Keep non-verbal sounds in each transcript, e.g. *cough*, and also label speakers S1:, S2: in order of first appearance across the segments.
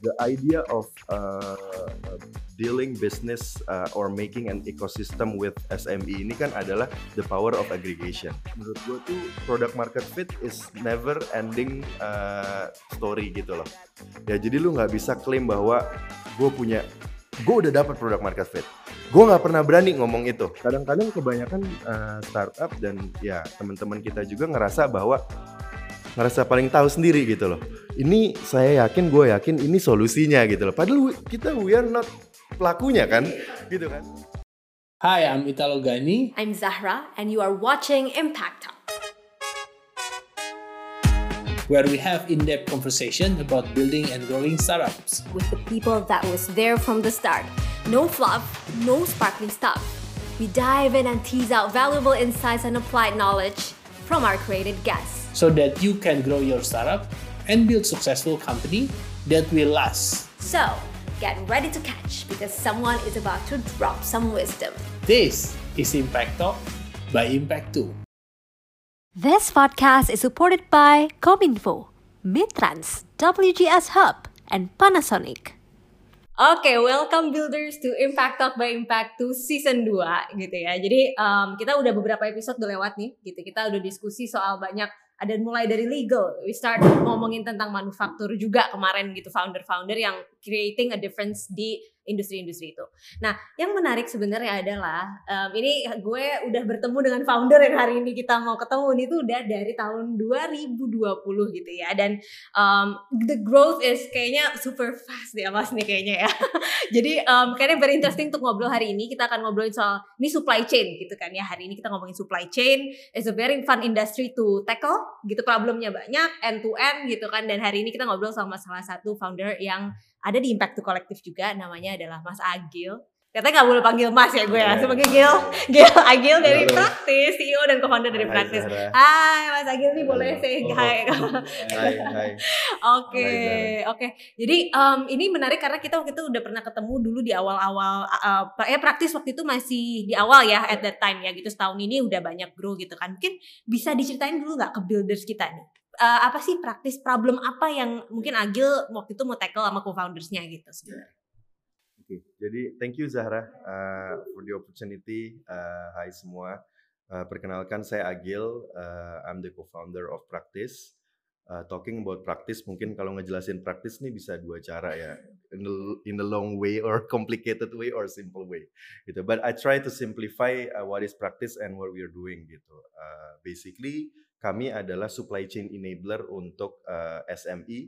S1: the idea of uh, dealing business uh, or making an ecosystem with SME ini kan adalah the power of aggregation. Menurut gue tuh product market fit is never ending uh, story gitu loh. Ya jadi lu nggak bisa klaim bahwa gue punya gue udah dapat product market fit. Gue nggak pernah berani ngomong itu. Kadang-kadang kebanyakan uh, startup dan ya teman-teman kita juga ngerasa bahwa ngerasa paling tahu sendiri gitu loh. Ini saya yakin, gue yakin ini solusinya gitu loh. Padahal kita we are not pelakunya kan, gitu kan.
S2: Hi, I'm Italo Gani.
S3: I'm Zahra, and you are watching Impact Talk.
S2: Where we have in-depth conversation about building and growing startups.
S3: With the people that was there from the start. No fluff, no sparkling stuff. We dive in and tease out valuable insights and applied knowledge from our created guests.
S2: So that you can grow your startup and build successful company that will last.
S3: So, get ready to catch because someone is about to drop some wisdom.
S2: This is Impact Talk by Impact 2.
S3: This podcast is supported by Cominfo, Mitrans, WGS Hub, and Panasonic. Oke, okay, welcome builders to Impact Talk by Impact 2 season 2 gitu ya. Jadi um, kita udah beberapa episode udah lewat nih gitu. Kita udah diskusi soal banyak ada mulai dari legal, we start ngomongin tentang manufaktur juga kemarin gitu founder-founder yang creating a difference di industri-industri itu. Nah, yang menarik sebenarnya adalah um, ini gue udah bertemu dengan founder yang hari ini kita mau ketemu ini tuh udah dari tahun 2020 gitu ya. Dan um, the growth is kayaknya super fast ya Mas nih kayaknya ya. *laughs* Jadi um, kayaknya very interesting untuk ngobrol hari ini. Kita akan ngobrolin soal ini supply chain gitu kan ya. Hari ini kita ngomongin supply chain is a very fun industry to tackle gitu problemnya banyak end to end gitu kan. Dan hari ini kita ngobrol sama salah satu founder yang ada di Impact to Collective juga namanya adalah Mas Agil. Katanya gak boleh panggil Mas ya gue ya, iya. sebagai Gil, Gil Agil dari Praktis, CEO dan co-founder dari Praktis. Hai Mas Agil nih boleh say
S1: hai. Hai, hai.
S3: Oke, oke. Jadi um, ini menarik karena kita waktu itu udah pernah ketemu dulu di awal-awal, uh, ya Praktis waktu itu masih di awal ya at that time ya gitu setahun ini udah banyak grow gitu kan. Mungkin bisa diceritain dulu nggak ke builders kita nih? Uh, apa sih praktis problem apa yang mungkin Agil waktu itu mau tackle sama co-foundersnya gitu sebenarnya.
S1: Oke, okay, jadi thank you Zahra uh, for the opportunity. Uh, hai semua, uh, perkenalkan saya Agil, uh, I'm the co-founder of Practice. Uh, talking about practice mungkin kalau ngejelasin praktis nih bisa dua cara ya in the, in the long way or *laughs* complicated way or simple way gitu but I try to simplify uh, what is practice and what we are doing gitu uh, basically kami adalah supply chain enabler untuk uh, eh, SME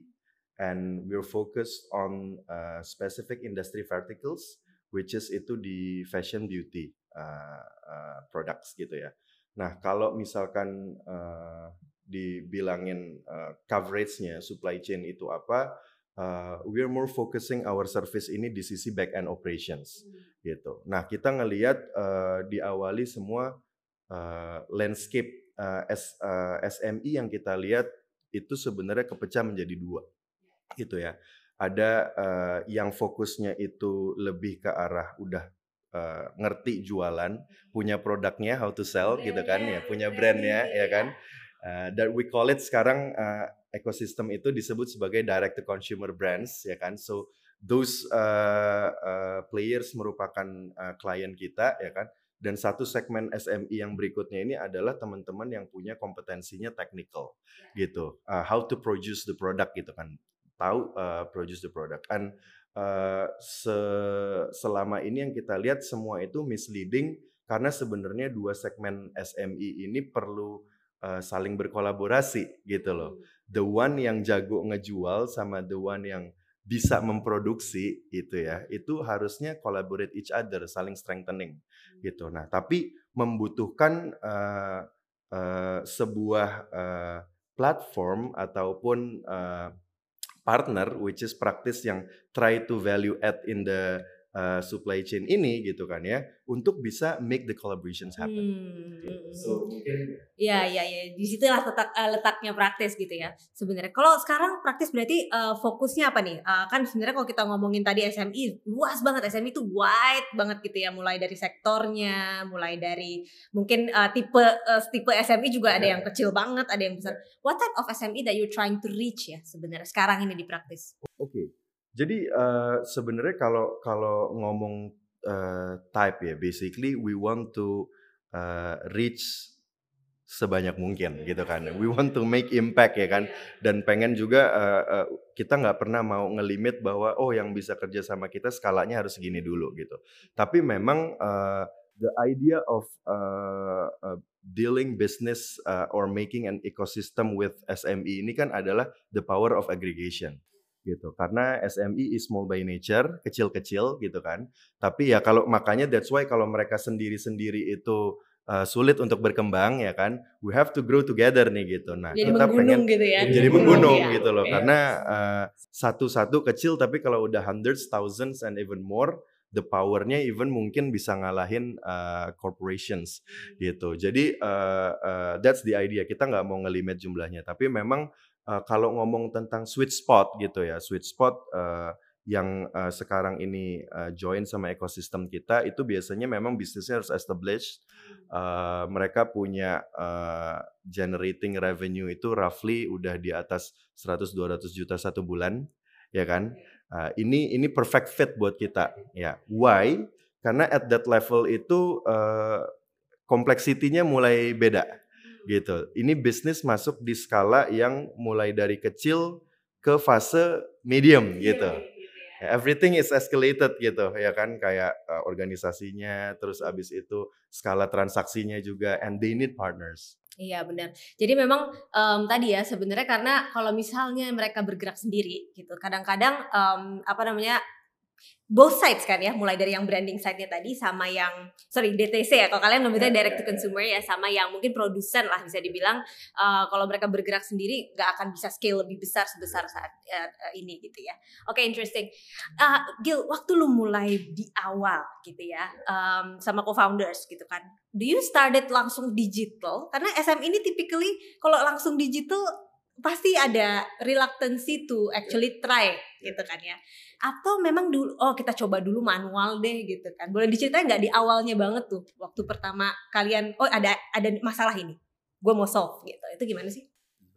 S1: and we're focused on uh, specific industry verticals which is itu di fashion beauty uh, uh, products gitu ya. Nah, kalau misalkan uh, dibilangin uh, coveragenya supply chain itu apa? Uh, we are more focusing our service ini di sisi back end operations hmm. gitu. Nah, kita ngelihat uh, diawali semua uh, landscape uh, S, uh, eh, SMI yang kita lihat itu sebenarnya kepecah menjadi dua. Gitu ya. Ada uh, yang fokusnya itu lebih ke arah udah uh, ngerti jualan punya produknya how to sell gitu kan ya punya brandnya ya kan. Uh, that we call it sekarang uh, ekosistem itu disebut sebagai direct to consumer brands ya kan. So those uh, uh, players merupakan uh, klien kita ya kan dan satu segmen SMI yang berikutnya ini adalah teman-teman yang punya kompetensinya technical yeah. gitu. Uh, how to produce the product gitu kan. Tahu uh, produce the product. And uh, se selama ini yang kita lihat semua itu misleading karena sebenarnya dua segmen SMI ini perlu uh, saling berkolaborasi gitu loh. Hmm. The one yang jago ngejual sama the one yang bisa memproduksi itu ya itu harusnya collaborate each other saling strengthening hmm. gitu nah tapi membutuhkan uh, uh, sebuah uh, platform ataupun uh, partner which is practice yang try to value add in the uh, supply chain ini gitu kan ya untuk bisa make the collaborations happen. Hmm. Gitu. So
S3: mungkin ya ya ya di situlah letak uh, letaknya praktis gitu ya sebenarnya. Kalau sekarang praktis berarti uh, fokusnya apa nih? Uh, kan sebenarnya kalau kita ngomongin tadi SMI luas banget SMI itu wide banget gitu ya mulai dari sektornya, mulai dari mungkin uh, tipe uh, tipe SMI juga ada yang kecil banget, ada yang besar. What type of SMI that you trying to reach ya sebenarnya sekarang ini di praktis?
S1: Oke. Okay Jadi uh, sebenarnya kalau kalau ngomong uh, type ya, basically we want to uh, reach sebanyak mungkin gitu kan. We want to make impact ya kan. Dan pengen juga uh, uh, kita nggak pernah mau ngelimit bahwa oh yang bisa kerja sama kita skalanya harus segini dulu gitu. Tapi memang uh, the idea of uh, uh, dealing business uh, or making an ecosystem with SME ini kan adalah the power of aggregation gitu. Karena SME is small by nature kecil-kecil gitu kan. Tapi ya kalau makanya that's why kalau mereka sendiri-sendiri itu uh, sulit untuk berkembang ya kan we have to grow together nih gitu. Nah
S3: jadi kita pengen gitu ya.
S1: jadi menggunung ya. gitu loh. Yeah. karena uh, satu-satu kecil tapi kalau udah hundreds thousands and even more the powernya even mungkin bisa ngalahin uh, corporations gitu. Jadi uh, uh, that's the idea. Kita nggak mau ngelimit jumlahnya. Tapi memang uh, kalau ngomong tentang sweet spot gitu ya, sweet spot uh, yang uh, sekarang ini uh, join sama ekosistem kita itu biasanya memang bisnisnya harus established. Uh, mereka punya uh, generating revenue itu roughly udah di atas 100-200 juta satu bulan, ya kan? Uh, ini ini perfect fit buat kita, ya. Why? Karena at that level itu uh, kompleksitinya mulai beda gitu. Ini bisnis masuk di skala yang mulai dari kecil ke fase medium gitu. Iya, iya. Everything is escalated gitu ya kan kayak uh, organisasinya terus abis itu skala transaksinya juga and they need partners.
S3: Iya benar. Jadi memang um, tadi ya sebenarnya karena kalau misalnya mereka bergerak sendiri gitu, kadang-kadang um, apa namanya both sides kan ya, mulai dari yang branding side-nya tadi sama yang sorry DTC ya. Kalau kalian ngomongnya direct to consumer ya sama yang mungkin produsen lah bisa dibilang uh, kalau mereka bergerak sendiri nggak akan bisa scale lebih besar sebesar saat uh, ini gitu ya. Oke, okay, interesting. Uh, Gil, waktu lu mulai di awal gitu ya um, sama co-founders gitu kan. Do you started langsung digital? Karena SM ini typically kalau langsung digital pasti ada reluctancy to actually try gitu kan ya atau memang dulu oh kita coba dulu manual deh gitu kan. Boleh diceritain nggak di awalnya banget tuh waktu pertama kalian oh ada ada masalah ini gue mau solve gitu. Itu gimana sih?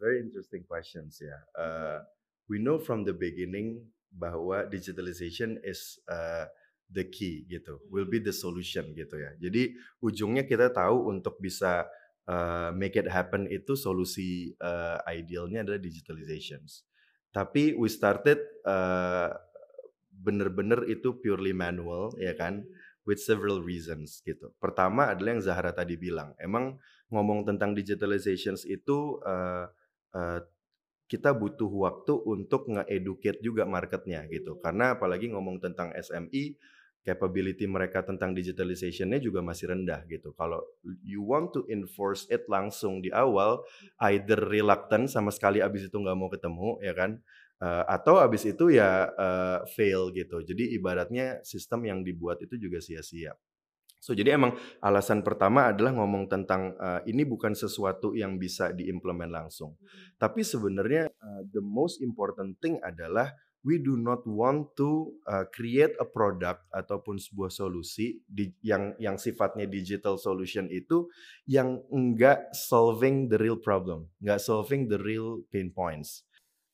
S1: Very interesting questions ya. Uh, we know from the beginning bahwa digitalization is uh, the key gitu. Will be the solution gitu ya. Jadi ujungnya kita tahu untuk bisa uh, make it happen itu solusi uh, idealnya adalah digitalizations. Tapi we started uh, bener-bener itu purely manual ya kan with several reasons gitu. Pertama adalah yang Zahra tadi bilang, emang ngomong tentang digitalizations itu uh, uh, kita butuh waktu untuk nge-educate juga marketnya gitu. Karena apalagi ngomong tentang SME, capability mereka tentang digitalizationnya juga masih rendah gitu. Kalau you want to enforce it langsung di awal, either reluctant sama sekali abis itu nggak mau ketemu ya kan, uh, atau abis itu ya uh, fail gitu. Jadi ibaratnya sistem yang dibuat itu juga sia-sia. So jadi emang alasan pertama adalah ngomong tentang uh, ini bukan sesuatu yang bisa diimplement langsung. Hmm. Tapi sebenarnya uh, the most important thing adalah we do not want to uh, create a product ataupun sebuah solusi di, yang yang sifatnya digital solution itu yang enggak solving the real problem, enggak solving the real pain points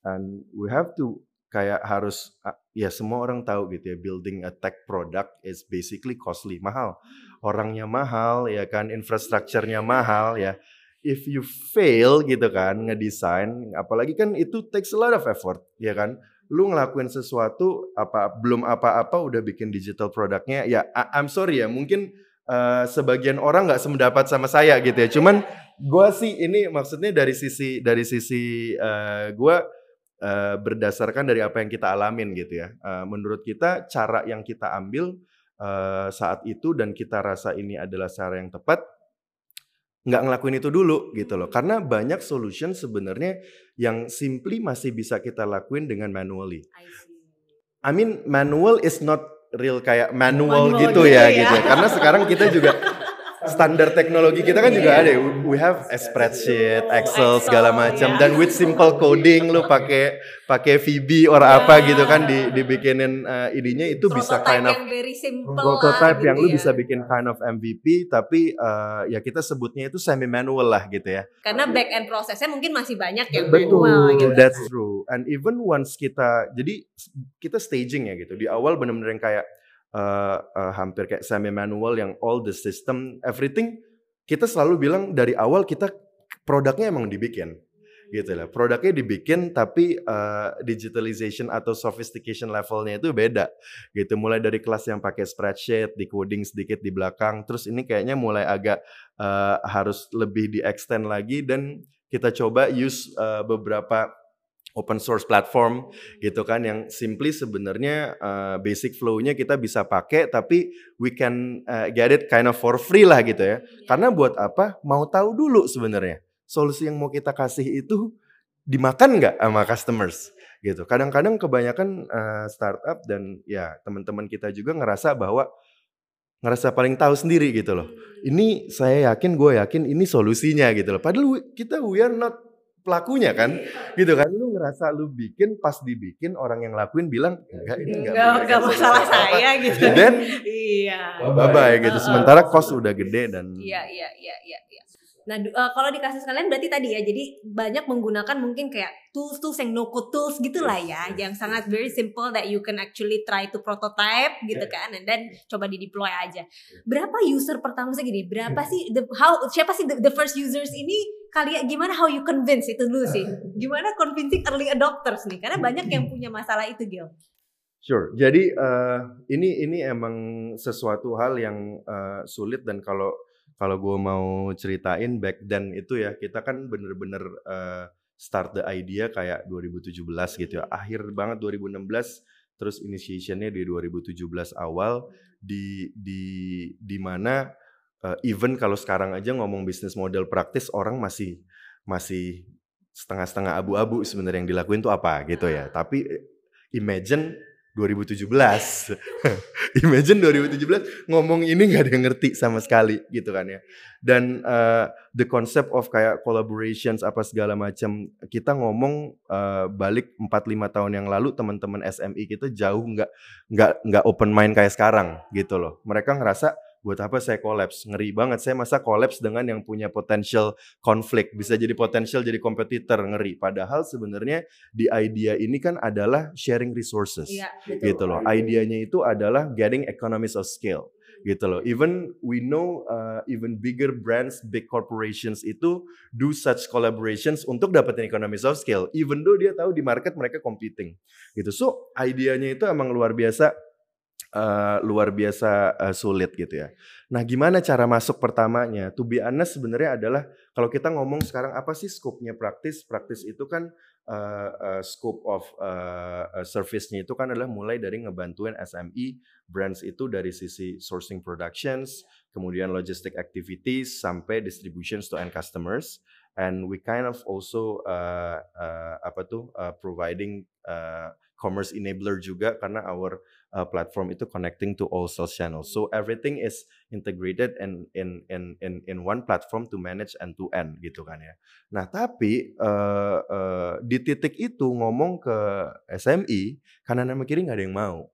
S1: and we have to kayak harus ya semua orang tahu gitu ya building a tech product is basically costly mahal. Orangnya mahal ya kan infrastrukturnya mahal ya. If you fail gitu kan ngedesain apalagi kan itu takes a lot of effort ya kan. Lu ngelakuin sesuatu apa belum apa-apa udah bikin digital produknya ya I'm sorry ya mungkin uh, sebagian orang nggak semendapat sama saya gitu ya. Cuman gue sih ini maksudnya dari sisi dari sisi uh, eh, gue uh, berdasarkan dari apa yang kita alamin gitu ya. Uh, menurut kita cara yang kita ambil uh, saat itu dan kita rasa ini adalah cara yang tepat, nggak ngelakuin itu dulu gitu loh. Karena banyak solution sebenarnya yang simply masih bisa kita lakuin dengan manually. I, I mean manual is not real kayak manual, manual gitu, gitu ya, ya gitu. Karena sekarang kita juga standar teknologi kita kan juga ada. ya. We have a spreadsheet, Excel segala macam. Dan with simple coding lu pakai pakai VB or apa gitu kan di dibikinin uh, ininya itu bisa kind of
S3: yang very simple
S1: prototype yang
S3: gitu
S1: lu
S3: ya.
S1: bisa bikin kind of MVP tapi uh, ya kita sebutnya itu semi manual lah gitu ya.
S3: karena back end prosesnya mungkin masih banyak yang
S1: Betul,
S3: manual gitu.
S1: that's true. And even once kita, jadi kita staging ya gitu. Di awal benar-benar yang kayak uh, uh, hampir kayak semi manual yang all the system, everything. Kita selalu bilang dari awal kita produknya emang dibikin gitu lah. Produknya dibikin tapi uh, digitalization atau sophistication levelnya itu beda gitu. Mulai dari kelas yang pakai spreadsheet, di coding sedikit di belakang, terus ini kayaknya mulai agak uh, harus lebih di extend lagi dan kita coba use uh, beberapa open source platform gitu kan yang simply sebenarnya uh, basic flow-nya kita bisa pakai tapi we can uh, get it kind of for free lah gitu ya. Karena buat apa? Mau tahu dulu sebenarnya solusi yang mau kita kasih itu dimakan nggak sama customers gitu. Kadang-kadang kebanyakan uh, startup dan ya teman-teman kita juga ngerasa bahwa ngerasa paling tahu sendiri gitu loh. Ini saya yakin, gue yakin ini solusinya gitu loh. Padahal we- kita we are not pelakunya kan, gitu kan. Lu ngerasa lu bikin, pas dibikin orang yang lakuin bilang enggak ini enggak,
S3: Enggak, enggak masalah
S1: apa-apa."
S3: saya gitu.
S1: Dan
S3: iya.
S1: bye bye gitu. Sementara cost udah gede dan
S3: Iya, iya, iya, iya, iya. Nah, eh, kalau di kasus kalian berarti tadi ya, jadi banyak menggunakan mungkin kayak tools-tools yang no-code tools gitu lah ya, yang sangat very simple that you can actually try to prototype gitu kan, and then coba di deploy aja. Berapa user pertama sih gini? Berapa sih the, how siapa sih the, the first users ini? Kalian gimana how you convince itu dulu sih? *laughs* Gimana convincing early adopters nih? Karena banyak yang punya masalah itu, Gil.
S1: Sure. Jadi eh, ini ini emang sesuatu hal yang eh, sulit dan kalau kalau gue mau ceritain back then itu ya kita kan bener-bener eh, start the idea kayak 2017 gitu ya. Akhir banget 2016 terus initiationnya di 2017 awal di di di mana eh, even kalau sekarang aja ngomong bisnis model praktis orang masih masih setengah-setengah abu-abu sebenarnya yang dilakuin tuh apa gitu ya. Tapi eh, imagine 2017. *laughs* Imagine 2017 ngomong ini nggak ada yang ngerti sama sekali gitu kan ya. Dan uh, the concept of kayak collaborations apa segala macam kita ngomong uh, balik 4 5 tahun yang lalu teman-teman SMI kita jauh nggak nggak nggak open mind kayak sekarang gitu loh. Mereka ngerasa buat apa saya collapse ngeri banget. Saya masa collapse dengan yang punya potential konflik. Bisa jadi potensial jadi kompetitor. Ngeri. Padahal sebenarnya di idea ini kan adalah sharing resources.
S3: Iya,
S1: gitu loh. Idenya itu adalah getting economies of scale. Gitu loh. Even we know uh, even bigger brands, big corporations itu do such collaborations untuk dapetin economies of scale. Even though dia tahu di market mereka competing. Gitu. So idenya itu emang luar biasa uh, luar biasa uh, sulit gitu ya. Nah, gimana cara masuk pertamanya? To be honest sebenarnya adalah kalau kita ngomong sekarang apa sih scope-nya praktis? Praktis itu kan uh, uh, scope of uh, uh, service-nya itu kan adalah mulai dari ngebantuin SME brands itu dari sisi sourcing productions, kemudian logistic activities sampai distributions to end customers and we kind of also uh, uh, apa tuh uh, providing uh, commerce enabler juga karena our uh, platform itu connecting to all sales channels. So everything is integrated in in in in in one platform to manage end to end gitu kan ya. Nah tapi uh, uh, di titik itu ngomong ke SMI kanan sama kiri nggak ada yang mau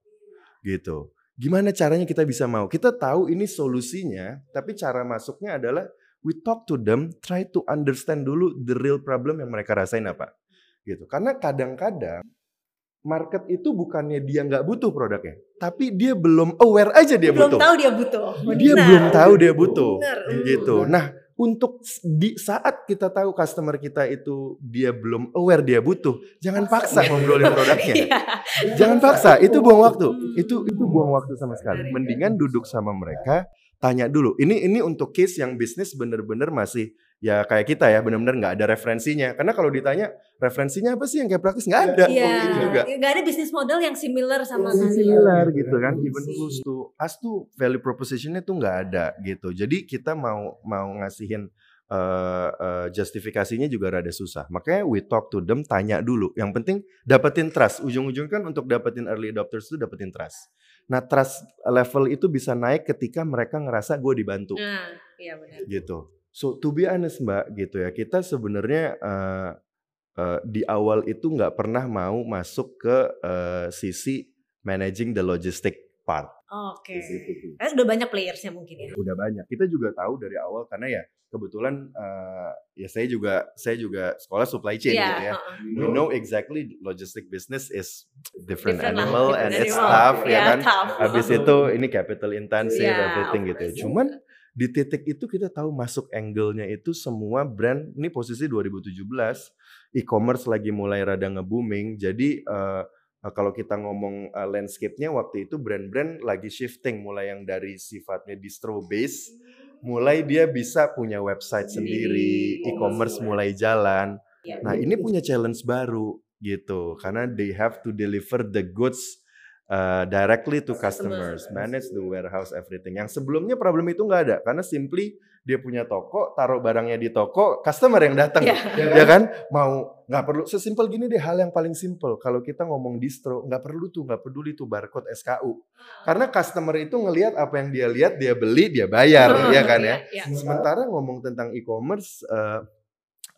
S1: gitu. Gimana caranya kita bisa mau? Kita tahu ini solusinya, tapi cara masuknya adalah we talk to them, try to understand dulu the real problem yang mereka rasain apa. Gitu. Karena kadang-kadang market itu bukannya dia nggak butuh produknya, tapi dia belum aware aja dia
S3: belum
S1: butuh.
S3: tahu dia butuh.
S1: Dia
S3: Benar.
S1: belum tahu dia butuh.
S3: Benar.
S1: Gitu. Nah, untuk di saat kita tahu customer kita itu dia belum aware dia butuh, jangan paksa ngobrolin *laughs* produknya.
S3: Iya.
S1: Jangan paksa, itu buang waktu.
S3: Hmm.
S1: Itu itu buang waktu sama sekali. Mendingan duduk sama mereka, tanya dulu. Ini ini untuk case yang bisnis bener-bener masih ya kayak kita ya, bener-bener nggak ada referensinya. Karena kalau ditanya referensinya apa sih yang kayak praktis nggak ada.
S3: Iya.
S1: Itu juga.
S3: Nggak ada bisnis model yang similar sama
S1: Masih
S3: kalian.
S1: similar gitu kan, even close to us tuh value propositionnya tuh nggak ada gitu. Jadi kita mau mau ngasihin uh, uh, justifikasinya juga rada susah. Makanya we talk to them, tanya dulu. Yang penting dapetin trust. Ujung-ujung kan untuk dapetin early adopters itu dapetin trust. Nah trust level itu bisa naik ketika mereka ngerasa gue dibantu.
S3: Nah, Iya benar.
S1: gitu. So to be honest Mbak gitu ya, kita sebenarnya uh, uh, di awal itu nggak pernah mau masuk ke uh, sisi managing the logistic part.
S3: Oke.
S1: Tuh.
S3: Karena udah banyak playersnya mungkin ya.
S1: Udah banyak. Kita juga tahu dari awal karena ya kebetulan uh, ya saya juga saya juga sekolah supply chain
S3: Iya,
S1: gitu ya. We know exactly logistic business is different,
S3: Different lah,
S1: animal and it's tough ya
S3: Iya,
S1: kan.
S3: tough.
S1: Habis itu ini capital intensive
S3: Iya,
S1: everything gitu ya. Cuman di titik itu kita tahu masuk angle-nya itu semua brand ini posisi 2017 e-commerce lagi mulai rada nge-booming. Jadi eh, kalau kita ngomong eh, landscape-nya waktu itu brand-brand lagi shifting mulai yang dari sifatnya distro base mulai dia bisa punya website sendiri,
S3: Sendiri.
S1: e-commerce mulai jalan.
S3: Iya.
S1: Nah, ini punya challenge baru gitu karena they have to deliver the goods uh, directly to customers, manage the warehouse everything. Yang sebelumnya problem itu nggak ada karena simply dia punya toko, taruh barangnya di toko, customer yang datang,
S3: Iya.
S1: ya kan? Mau nggak perlu sesimpel gini deh hal yang paling simple. Kalau kita ngomong distro, nggak perlu tuh, nggak peduli tuh barcode SKU. Karena customer itu ngelihat apa yang dia lihat, dia beli, dia bayar,
S3: Hmm,
S1: ya kan ya.
S3: iya.
S1: Sementara ngomong tentang e-commerce,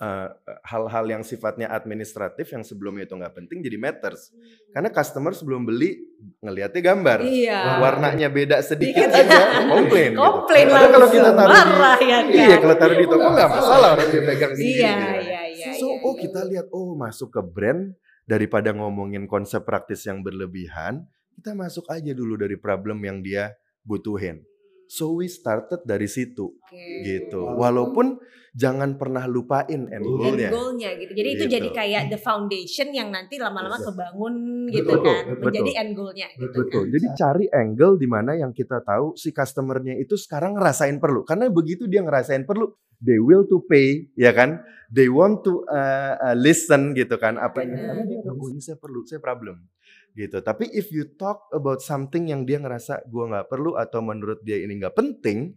S1: eh, hal-hal yang sifatnya administratif yang sebelumnya itu nggak penting jadi matters. Karena customer sebelum beli ngelihatnya gambar,
S3: Iya.
S1: warnanya beda sedikit
S3: Dikit.
S1: aja, komplain. gitu.
S3: Komplain
S1: Padahal kalau kita taruh di,
S3: Marah ya kan?
S1: iya kalau taruh di toko nggak masalah orang dia pegang sendiri.
S3: Iya,
S1: gitu.
S3: iya, iya.
S1: So,
S3: iya,
S1: oh
S3: iya.
S1: kita lihat, oh masuk ke brand daripada ngomongin konsep praktis yang berlebihan, kita masuk aja dulu dari problem yang dia butuhin. So we started dari situ
S3: Oke.
S1: gitu. Walaupun jangan pernah lupain end
S3: End
S1: goalnya.
S3: goalnya gitu. Jadi itu
S1: Gitu.
S3: jadi kayak the foundation yang nanti lama-lama
S1: Betul.
S3: kebangun
S1: Betul,
S3: gitu kan,
S1: betul.
S3: menjadi end goalnya. Gitu.
S1: Betul. Jadi cari angle di mana yang kita tahu si customernya itu sekarang ngerasain perlu. Karena begitu dia ngerasain perlu, they will to pay, ya kan? They want to uh, uh, listen gitu kan apa yang karena dia oh ini saya perlu, saya problem. Gitu. Tapi if you talk about something yang dia ngerasa gua nggak perlu atau menurut dia ini nggak penting,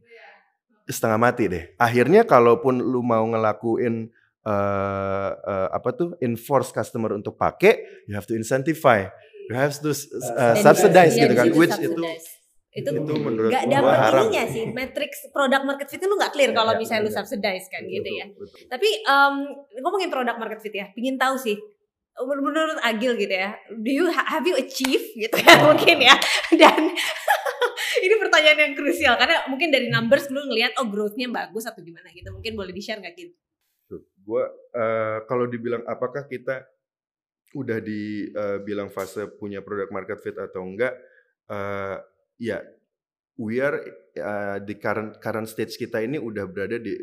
S1: setengah mati deh. Akhirnya kalaupun lu mau ngelakuin uh, uh, apa tuh enforce customer untuk pakai, you have to incentivize, you have to uh, subsidize
S3: iya,
S1: gitu kan, which itu
S3: subsidize. itu
S1: itu menurut gua
S3: dapet
S1: haram.
S3: ininya sih matrix product market fit itu lu nggak clear
S1: Ya,
S3: kalau
S1: ya,
S3: misalnya lu subsidize kan gitu
S1: Betul,
S3: ya
S1: betul.
S3: tapi em, ngomongin product market fit ya pingin tahu sih menurut Agil gitu ya do you ha- have you achieve gitu ya mungkin ya. *laughs* Dan *laughs* ini pertanyaan yang krusial karena mungkin dari numbers lu ngelihat oh growth-nya bagus atau gimana? gitu. Mungkin boleh di share nggak gitu
S1: Gua eh, kalau dibilang apakah kita udah dibilang fase punya product market fit atau enggak, eh, ya we are eh, di current current stage kita ini udah berada di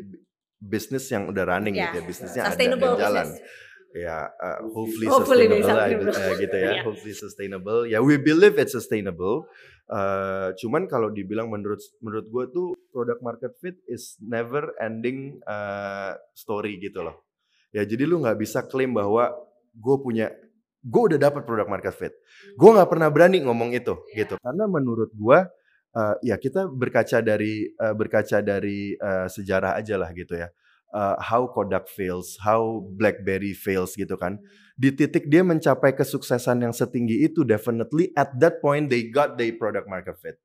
S1: bisnis yang udah running
S3: Ya,
S1: gitu ya, bisnisnya ada dan jalan.
S3: business.
S1: Ya, eh, hopefully,
S3: Hopefully
S1: sustainable
S3: bisa
S1: lah,
S3: sustainable.
S1: eh, gitu ya, *laughs*
S3: Iya.
S1: hopefully sustainable. Ya, we believe it's sustainable. Eh, cuman kalau dibilang menurut menurut gue tuh product market fit is never ending eh, story gitu loh. Ya jadi lu nggak bisa klaim bahwa gue punya gue udah dapat product market fit. Gue nggak pernah berani ngomong itu gitu. Karena menurut gue eh, ya kita berkaca dari eh, berkaca dari eh, sejarah aja lah gitu ya. Eh, how Kodak fails, how BlackBerry fails gitu kan. Di titik dia mencapai kesuksesan yang setinggi itu definitely at that point they got their product market fit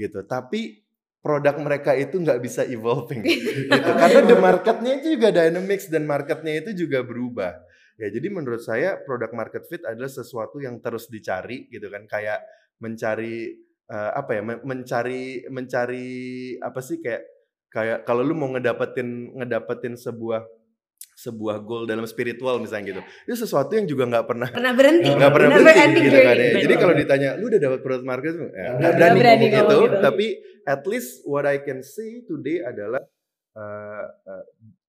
S1: gitu. Tapi produk mereka itu nggak bisa evolving *laughs* gitu. Karena the marketnya itu juga dynamics dan marketnya itu juga berubah. Ya jadi menurut saya product market fit adalah sesuatu yang terus dicari gitu kan kayak mencari eh, apa ya men- mencari mencari apa sih kayak kayak kalau lu mau ngedapetin ngedapetin sebuah sebuah goal dalam spiritual misalnya gitu itu sesuatu yang juga nggak pernah
S3: pernah berhenti
S1: nggak pernah berhenti
S3: ending
S1: gitu kan ya. Jadi kalau ditanya lu udah dapat product market fit?" ya, Nggak berani,
S3: berani
S1: ngomong
S3: ngomong
S1: gitu,
S3: gitu.
S1: tapi at least what I can say today adalah uh, uh,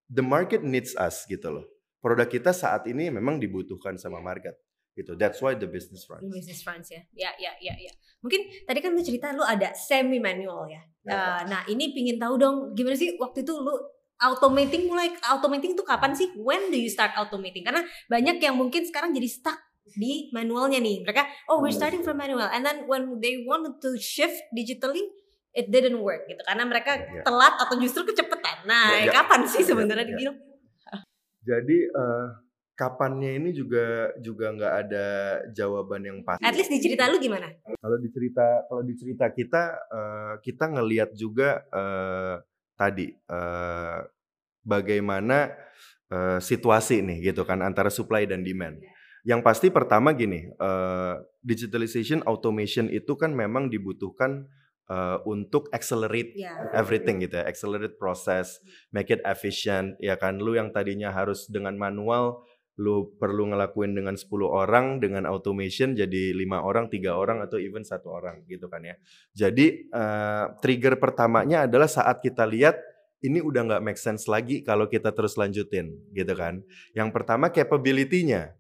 S1: the market needs us gitu loh. Produk kita saat ini memang dibutuhkan sama market gitu. That's why the business runs.
S3: Business France ya. Ya, ya, ya, ya. Mungkin tadi kan lu cerita lu ada semi manual ya.
S1: Ya.
S3: Uh, nah, ini pingin tahu dong gimana sih waktu itu lu automating mulai automating tuh kapan sih? When do you start automating? Karena banyak yang mungkin sekarang jadi stuck di manualnya nih. Mereka, oh we're starting from manual and then when they wanted to shift digitally it didn't work gitu karena mereka
S1: Ya.
S3: telat atau justru kecepatan. Nah,
S1: Ya, ya.
S3: kapan sih
S1: Ya,
S3: sebenarnya
S1: ya.
S3: dibilang?
S1: Jadi uh, kapannya ini juga juga nggak ada jawaban yang pasti.
S3: At least di cerita lu gimana?
S1: Kalau di cerita kalau di cerita kita eh, kita ngelihat juga eh, tadi uh, bagaimana uh, situasi nih gitu kan antara supply dan demand. Yang pasti pertama gini, uh, digitalization, automation itu kan memang dibutuhkan uh, untuk accelerate yeah. everything gitu ya, accelerate proses, make it efficient, ya kan. Lu yang tadinya harus dengan manual lu perlu ngelakuin dengan 10 orang dengan automation jadi lima orang tiga orang atau even satu orang gitu kan ya. Jadi uh, trigger pertamanya adalah saat kita lihat ini udah nggak make sense lagi kalau kita terus lanjutin gitu kan. Yang pertama capability-nya.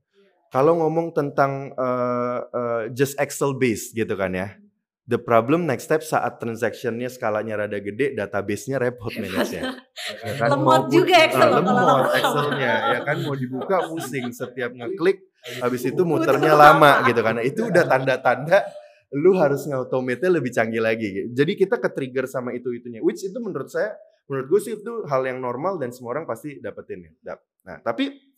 S1: Kalau ngomong tentang uh, uh, just Excel base gitu kan ya The problem next step saat transactionnya skalanya rada gede, database-nya repot manage-nya. *laughs*
S3: ya kan? Lemot juga Excel.
S1: Uh, lemot Excel-nya, ya kan mau dibuka pusing setiap ngeklik, habis itu muternya lama gitu kan. Itu udah tanda-tanda lu harus ngautomate lebih canggih lagi. Jadi kita ke trigger sama itu itunya. Which itu menurut saya, menurut gue sih itu hal yang normal dan semua orang pasti dapetin ya. Nah tapi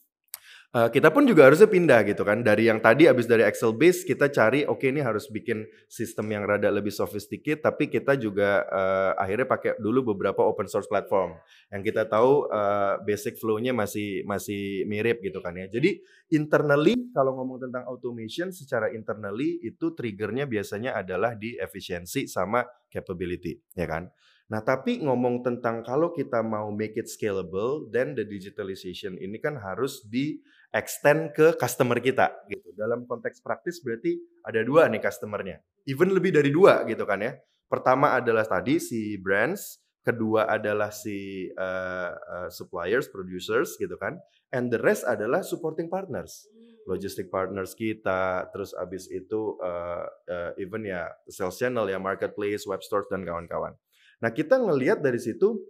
S1: Uh, kita pun juga harusnya pindah gitu kan. Dari yang tadi abis dari Excel base kita cari oke okay, ini harus bikin sistem yang rada lebih sophisticated tapi kita juga uh, akhirnya pakai dulu beberapa open source platform. Yang kita tahu uh, basic flow-nya masih masih mirip gitu kan ya. Jadi internally kalau ngomong tentang automation secara internally itu triggernya biasanya adalah di efisiensi sama capability ya kan? Nah, tapi ngomong tentang kalau kita mau make it scalable, then the digitalization ini kan harus di extend ke customer kita gitu. Dalam konteks praktis berarti ada dua nih customernya. Even lebih dari dua gitu kan ya. Pertama adalah tadi si brands, kedua adalah si uh, uh, suppliers, producers gitu kan. And the rest adalah supporting partners. Logistic partners kita, terus abis itu uh, uh, even ya sales channel ya marketplace, web stores dan kawan-kawan. Nah kita ngelihat dari situ,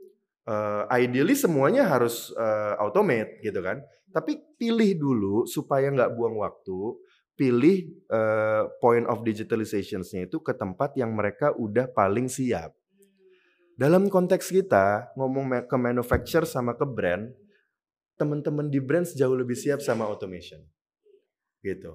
S1: uh, ideally semuanya harus uh, automate gitu kan. Tapi pilih dulu supaya nggak buang waktu, pilih uh, point of digitalization-nya itu ke tempat yang mereka udah paling siap. Dalam konteks kita ngomong ke manufacturer sama ke brand, teman-teman di brand jauh lebih siap sama automation. Gitu.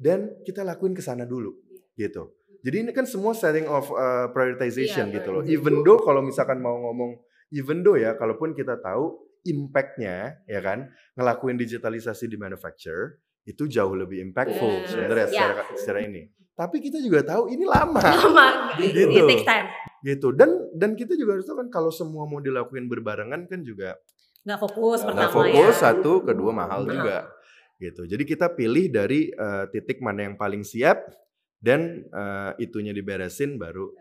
S1: Dan kita lakuin ke sana dulu gitu. Jadi ini kan semua setting of uh, prioritization yeah, gitu loh. Even though kalau misalkan mau ngomong even though ya, kalaupun kita tahu impactnya ya kan ngelakuin digitalisasi di manufacture itu jauh lebih impactful yes. sebenarnya yeah. secara secara ini. Tapi kita juga tahu ini lama. *laughs*
S3: Lama.
S1: gitu. It takes time. Gitu. Dan dan kita juga harus tahu kan kalau semua mau dilakuin berbarengan kan juga
S3: nggak fokus pertama
S1: nggak fokus ya. satu kedua mahal juga gitu jadi kita pilih dari uh, titik mana yang paling siap dan uh, itunya diberesin baru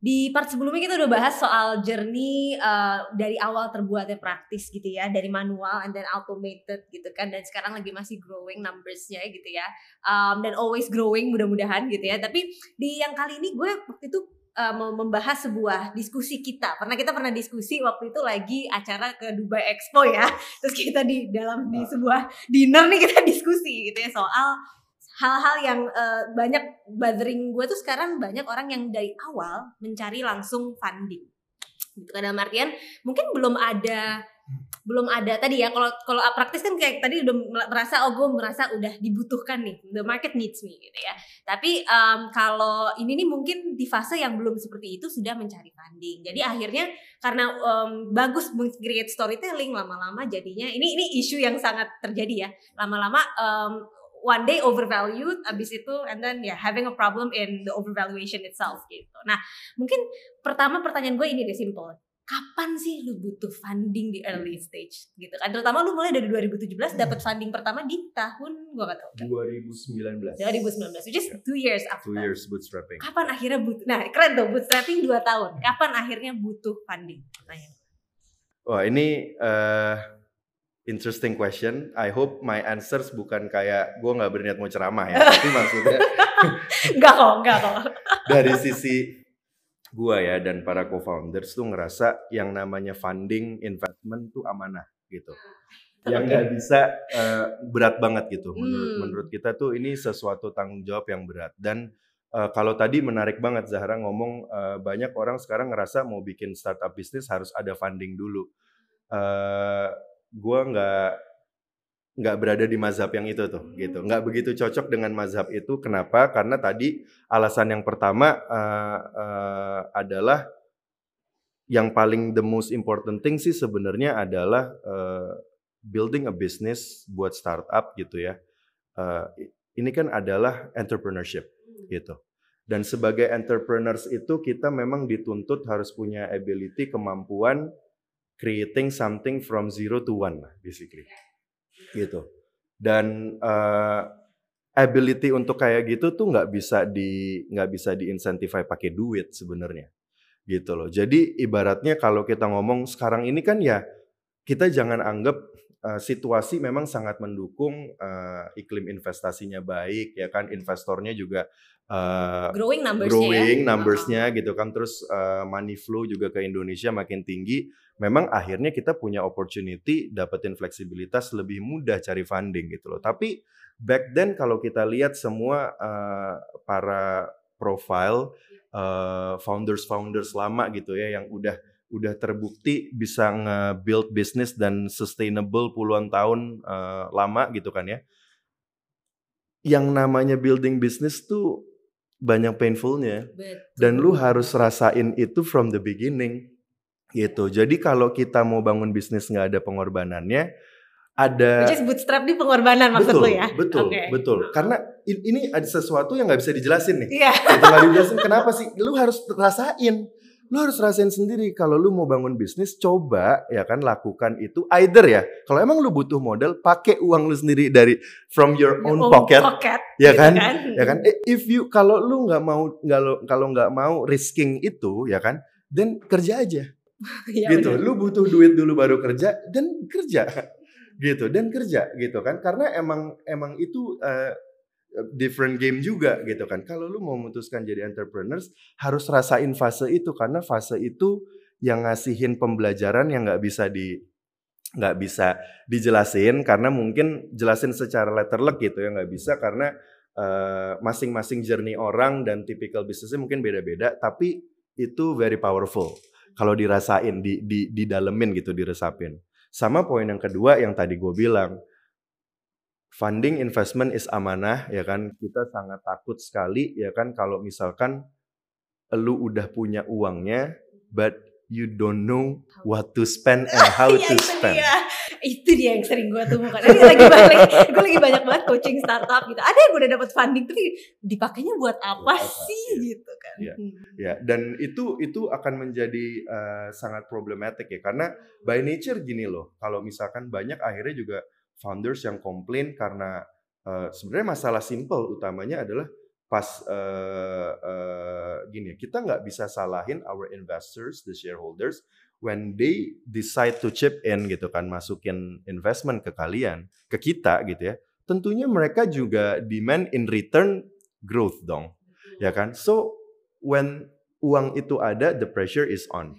S3: di part sebelumnya kita udah bahas soal journey uh, dari awal terbuatnya praktis gitu ya dari manual and then automated gitu kan dan sekarang lagi masih growing numbersnya gitu ya. Um, dan always growing mudah-mudahan gitu ya. Tapi di yang kali ini gue waktu itu uh, mau membahas sebuah diskusi kita. Karena kita pernah diskusi waktu itu lagi acara ke Dubai Expo ya. Terus kita di dalam di sebuah dinner nih kita *laughs* diskusi gitu ya soal hal-hal yang uh, banyak bothering gue tuh sekarang banyak orang yang dari awal mencari langsung funding. Gitu kan dalam artian mungkin belum ada belum ada tadi ya kalau kalau praktis kan kayak tadi udah merasa oh gue merasa udah dibutuhkan nih the market needs me gitu ya. Tapi um, kalau ini nih mungkin di fase yang belum seperti itu sudah mencari funding. Jadi akhirnya karena um, bagus create storytelling lama-lama jadinya ini ini isu yang sangat terjadi ya. Lama-lama um, one day overvalued abis itu and then ya yeah, having a problem in the overvaluation itself gitu. Nah mungkin pertama pertanyaan gue ini deh simple. Kapan sih lu butuh funding di early stage gitu kan? Terutama lu mulai dari 2017 dapat funding pertama di tahun gue gak tau.
S1: 2019.
S3: 2019, which is two years after.
S1: Two years bootstrapping.
S3: Kapan akhirnya butuh? Nah keren tuh bootstrapping dua tahun. Kapan akhirnya butuh funding? Pertanyaan.
S1: Wah ini uh, interesting question. I hope my answers bukan kayak gue nggak berniat mau ceramah ya, *laughs* tapi maksudnya *laughs*
S3: nggak kok, nggak kok. *laughs*
S1: dari sisi gue ya dan para co-founders tuh ngerasa yang namanya funding investment tuh amanah gitu. Yang nggak bisa uh, berat banget gitu. Menurut hmm. menurut kita tuh ini sesuatu tanggung jawab yang berat dan uh, kalau tadi menarik banget Zahra ngomong uh, banyak orang sekarang ngerasa mau bikin startup bisnis harus ada funding dulu. Uh, gue nggak nggak berada di mazhab yang itu tuh gitu nggak begitu cocok dengan mazhab itu kenapa karena tadi alasan yang pertama uh, uh, adalah yang paling the most important thing sih sebenarnya adalah uh, building a business buat startup gitu ya. Uh, ini kan adalah entrepreneurship gitu. Dan sebagai entrepreneurs itu kita memang dituntut harus punya ability, kemampuan creating something from zero to one basically. Gitu. Dan uh, ability untuk kayak gitu tuh nggak bisa di nggak bisa diinsentify pakai duit sebenarnya gitu loh jadi ibaratnya kalau kita ngomong sekarang ini kan ya kita jangan anggap uh, situasi memang sangat mendukung uh, iklim investasinya baik ya kan investornya juga
S3: uh, growing numbers
S1: growing ya. numbersnya uh -huh. gitu kan terus uh, money flow juga ke Indonesia makin tinggi memang akhirnya kita punya opportunity dapetin fleksibilitas lebih mudah cari funding gitu loh. Tapi back then kalau kita lihat semua uh, para profile uh, founders-founders lama gitu ya yang udah udah terbukti bisa nge-build bisnis dan sustainable puluhan tahun uh, lama gitu kan ya. Yang namanya building bisnis tuh banyak painfulnya. Dan lu harus rasain itu from the beginning gitu. Jadi kalau kita mau bangun bisnis nggak ada pengorbanannya, ada
S3: Which is bootstrap di pengorbanan maksud
S1: betul,
S3: lu ya?
S1: Betul, okay. betul. Karena ini ada sesuatu yang nggak bisa dijelasin nih.
S3: Iya.
S1: Yeah. Nggak dijelasin kenapa sih? Lu harus rasain. Lu harus rasain sendiri kalau lu mau bangun bisnis coba ya kan lakukan itu either ya. Kalau emang lu butuh modal pakai uang lu sendiri dari from your, own, own pocket,
S3: pocket.
S1: Ya gitu kan? kan? Ya kan? Eh, if you kalau lu nggak mau kalau kalau nggak mau risking itu ya kan, then kerja aja. *laughs* ya, gitu. Bener. Lu butuh duit dulu baru kerja dan kerja. Gitu dan kerja gitu kan. Karena emang emang itu uh, different game juga gitu kan. Kalau lu mau memutuskan jadi entrepreneurs harus rasain fase itu. Karena fase itu yang ngasihin pembelajaran yang nggak bisa di nggak bisa dijelasin. Karena mungkin jelasin secara letterlek gitu ya nggak bisa. Karena uh, masing-masing journey orang dan typical bisnisnya mungkin beda-beda. Tapi itu very powerful kalau dirasain di di di dalemin gitu diresapin sama poin yang kedua yang tadi gue bilang, funding investment is amanah ya kan. Kita sangat takut sekali ya kan kalau misalkan lu udah punya uangnya but you don't know what to spend and *laughs* how ya, to spend.
S3: Dia. Itu dia yang sering gue temukan. Ini lagi balik, gue lagi banyak banget coaching startup gitu. Ada yang udah dapat funding tapi dipakainya buat apa, apa sih ya. gitu kan.
S1: Ya, hmm. ya. dan itu itu akan menjadi uh, sangat problematik ya karena by nature gini loh. Kalau misalkan banyak akhirnya juga founders yang komplain karena uh, sebenarnya masalah simple utamanya adalah pas uh, uh, gini kita nggak bisa salahin our investors the shareholders when they decide to chip in gitu kan masukin investment ke kalian ke kita gitu ya. Tentunya mereka juga demand in return growth dong ya kan? So when uang itu ada the pressure is on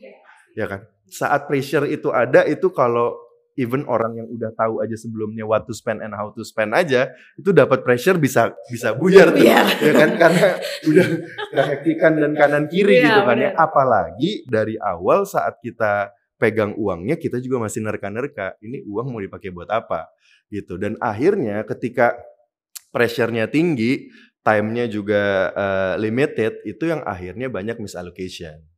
S1: ya kan? Saat pressure itu ada itu kalau even orang yang udah tahu aja sebelumnya what to spend and how to spend aja itu dapat pressure bisa bisa buyar tuh. Yeah. ya kan? Karena *laughs* udah kehektikan dan kanan kiri yeah, gitu kan ya. apalagi dari awal saat kita pegang uangnya kita juga masih nerka-nerka ini uang mau dipakai buat apa gitu. Dan akhirnya ketika pressure-nya tinggi time-nya juga uh, limited itu yang akhirnya banyak misallocation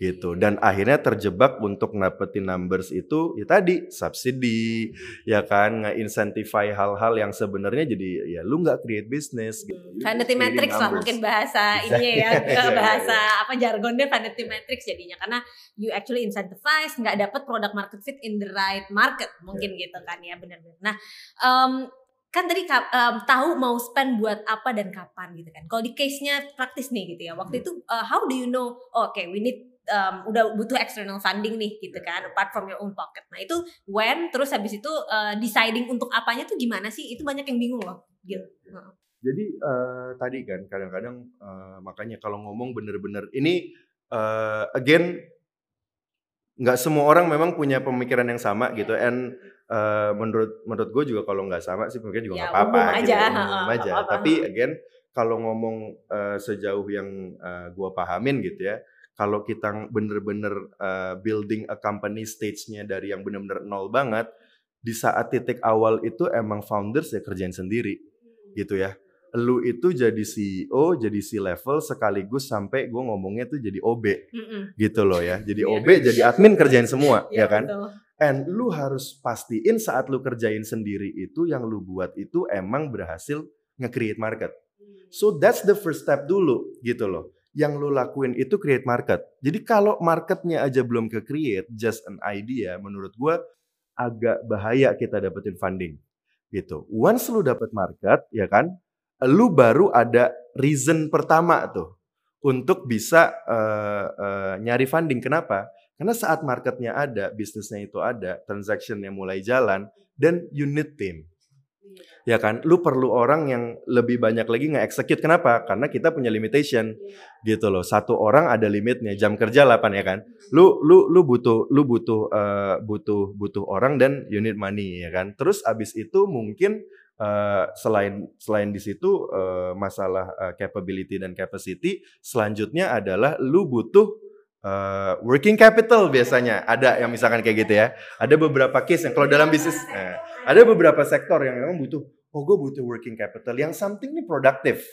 S1: gitu dan akhirnya terjebak untuk dapetin numbers itu ya tadi subsidi ya kan nge-incentify hal-hal yang sebenarnya jadi ya lu nggak create business gitu.
S3: vanity metrics lah mungkin bahasa ini ya *laughs* bahasa apa jargonnya vanity metrics jadinya karena you actually incentivize nggak dapet product market fit in the right market mungkin yeah. gitu kan ya benar-benar nah um, kan tadi um, tahu mau spend buat apa dan kapan gitu kan. Kalau di case-nya praktis nih gitu ya. Waktu hmm. itu uh, how do you know oh, oke okay, we need um, udah butuh external funding nih gitu kan apart from your own pocket. Nah itu when terus habis itu uh, deciding untuk apanya tuh gimana sih? Itu banyak yang bingung loh. Gitu.
S1: Jadi uh, tadi kan kadang-kadang uh, makanya kalau ngomong bener-bener ini uh, again nggak semua orang memang punya pemikiran yang sama gitu and uh, menurut menurut gue juga kalau nggak sama sih mungkin juga ya, nggak ya, apa-apa
S3: gitu aja, umum
S1: aja apa -apa. tapi again kalau ngomong uh, sejauh yang uh, gue pahamin gitu ya kalau kita bener-bener uh, building a company stage-nya dari yang bener-bener nol banget, di saat titik awal itu emang founders ya kerjain sendiri gitu ya. lu itu jadi CEO, jadi C level sekaligus sampai gue ngomongnya tuh jadi OB
S3: Mm-mm.
S1: gitu loh ya. Jadi
S3: Iya.
S1: OB, jadi admin kerjain semua, ya
S3: Iya,
S1: kan?
S3: betul.
S1: And lu harus pastiin saat lu kerjain sendiri itu yang lu buat itu emang berhasil nge-create market. So that's the first step dulu gitu loh. Yang lu lakuin itu create market. Jadi kalau marketnya aja belum ke create, just an idea, menurut gua agak bahaya kita dapetin funding gitu. Once lu dapet market, ya kan, lu baru ada reason pertama tuh untuk bisa eh, eh, nyari funding. Kenapa? Karena saat marketnya ada, bisnisnya itu ada, transactionnya mulai jalan, dan you team. Ya kan, lu perlu orang yang lebih banyak lagi nge-execute. Kenapa? Karena kita punya limitation, gitu loh. Satu orang ada limitnya, jam kerja 8 ya kan. Lu lu lu butuh lu butuh eh, butuh butuh orang dan need money ya kan. Terus abis itu mungkin eh, selain selain di situ eh, masalah eh, capability dan capacity, selanjutnya adalah lu butuh eh, working capital biasanya. Ada yang misalkan kayak gitu ya. Ada beberapa case yang kalau dalam bisnis eh, ada beberapa sektor yang memang butuh, oh gue butuh working capital yang something ini produktif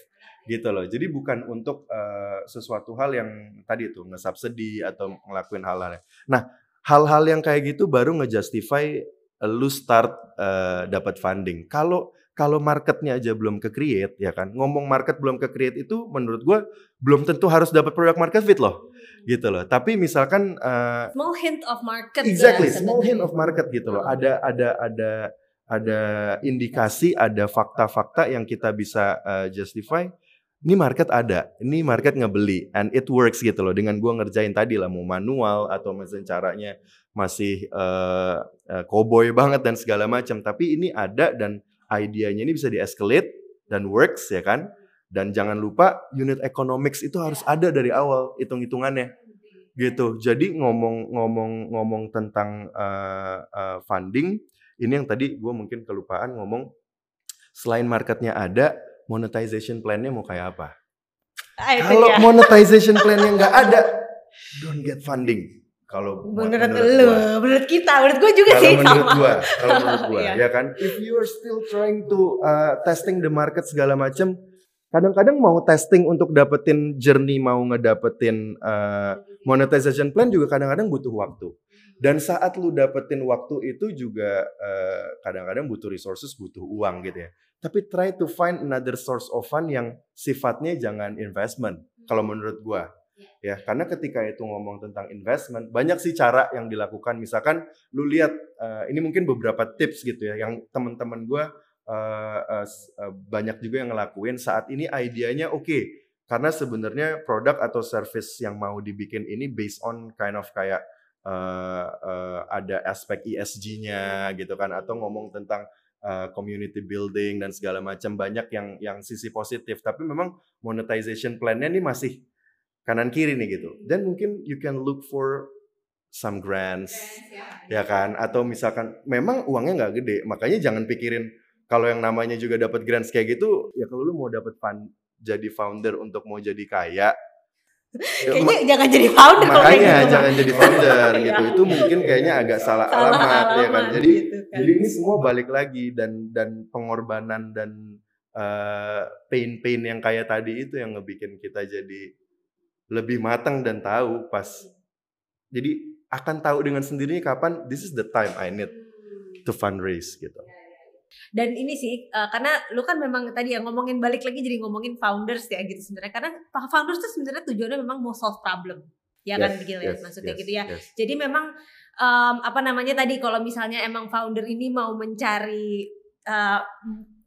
S1: gitu loh. Jadi bukan untuk eh, sesuatu hal yang tadi tuh nge-subsidy atau ngelakuin hal-hal. Nah, hal-hal yang kayak gitu baru nge-justify lu start eh, dapat funding. Kalau kalau marketnya aja belum ke create ya kan. Ngomong market belum ke create itu menurut gua belum tentu harus dapat product market fit loh. Gitu loh. Tapi misalkan eh,
S3: Small hint of market.
S1: Exactly,
S3: ya,
S1: small hint of market gitu loh.
S3: Hmm.
S1: Ada ada ada ada indikasi, ada fakta-fakta yang kita bisa uh, justify. Ini market ada, ini market ngebeli, and it works gitu loh. Dengan gua ngerjain tadi lah, mau manual atau mesin caranya masih uh, uh, cowboy *laughs* banget dan segala macam. Tapi ini ada dan idenya ini bisa di-escalate dan works ya kan. Dan jangan lupa unit economics itu harus ada dari awal hitung-hitungannya gitu. Jadi ngomong-ngomong-ngomong tentang uh, uh, funding, ini yang tadi gue mungkin kelupaan ngomong. Selain marketnya ada, monetization plan-nya mau kayak apa?
S3: Ah,
S1: Kalau monetization plan-nya nggak ada, don't get funding. Kalau
S3: menurut,
S1: menurut
S3: lu,
S1: gua.
S3: menurut kita, menurut gue juga
S1: Kalau
S3: sih
S1: menurut
S3: sama.
S1: gua, kalau menurut gua,
S3: Iya.
S1: ya kan. If you are still trying to uh, testing the market segala macam, kadang-kadang mau testing untuk dapetin journey, mau ngedapetin uh, monetization plan juga kadang-kadang butuh waktu. Dan saat lu dapetin waktu itu juga uh, kadang-kadang butuh resources, butuh uang gitu ya. Tapi try to find another source of fund yang sifatnya jangan investment. Kalau menurut gua, ya karena ketika itu ngomong tentang investment, banyak sih cara yang dilakukan. Misalkan lu lihat, uh, ini mungkin beberapa tips gitu ya, yang teman-teman gua uh, uh, s- uh, banyak juga yang ngelakuin. Saat ini idenya oke, karena sebenarnya produk atau service yang mau dibikin ini based on kind of kayak uh, uh, ada aspek ESG-nya gitu kan atau ngomong tentang community building dan segala macam banyak yang yang sisi positif tapi memang monetization plan-nya ini masih kanan kiri nih gitu dan mungkin you can look for some grants ya kan atau misalkan memang uangnya nggak gede makanya jangan pikirin kalau yang namanya juga dapat grants kayak gitu ya kalau lu mau dapat fund jadi founder untuk mau jadi kaya ya, *laughs*
S3: Kayaknya jangan jadi founder
S1: makanya
S3: gitu.
S1: jangan jadi founder
S3: Iya. *laughs*
S1: gitu itu mungkin kayaknya agak salah,
S3: Salah
S1: alamat, ya kan
S3: alamat
S1: jadi
S3: gitu kan.
S1: jadi ini semua balik lagi dan dan pengorbanan dan eh, pain-pain yang kayak tadi itu yang ngebikin kita jadi lebih matang dan tahu pas jadi akan tahu dengan sendirinya kapan this is the time I need to fundraise gitu.
S3: Dan ini sih uh, karena lu kan memang tadi yang ngomongin balik lagi jadi ngomongin founders ya gitu sebenarnya karena founders tuh sebenarnya tujuannya memang mau solve problem. Ya kan
S1: Yes,
S3: Gil ya
S1: yes,
S3: maksudnya
S1: yes,
S3: gitu ya.
S1: yes.
S3: Jadi memang um, apa namanya tadi kalau misalnya emang founder ini mau mencari uh,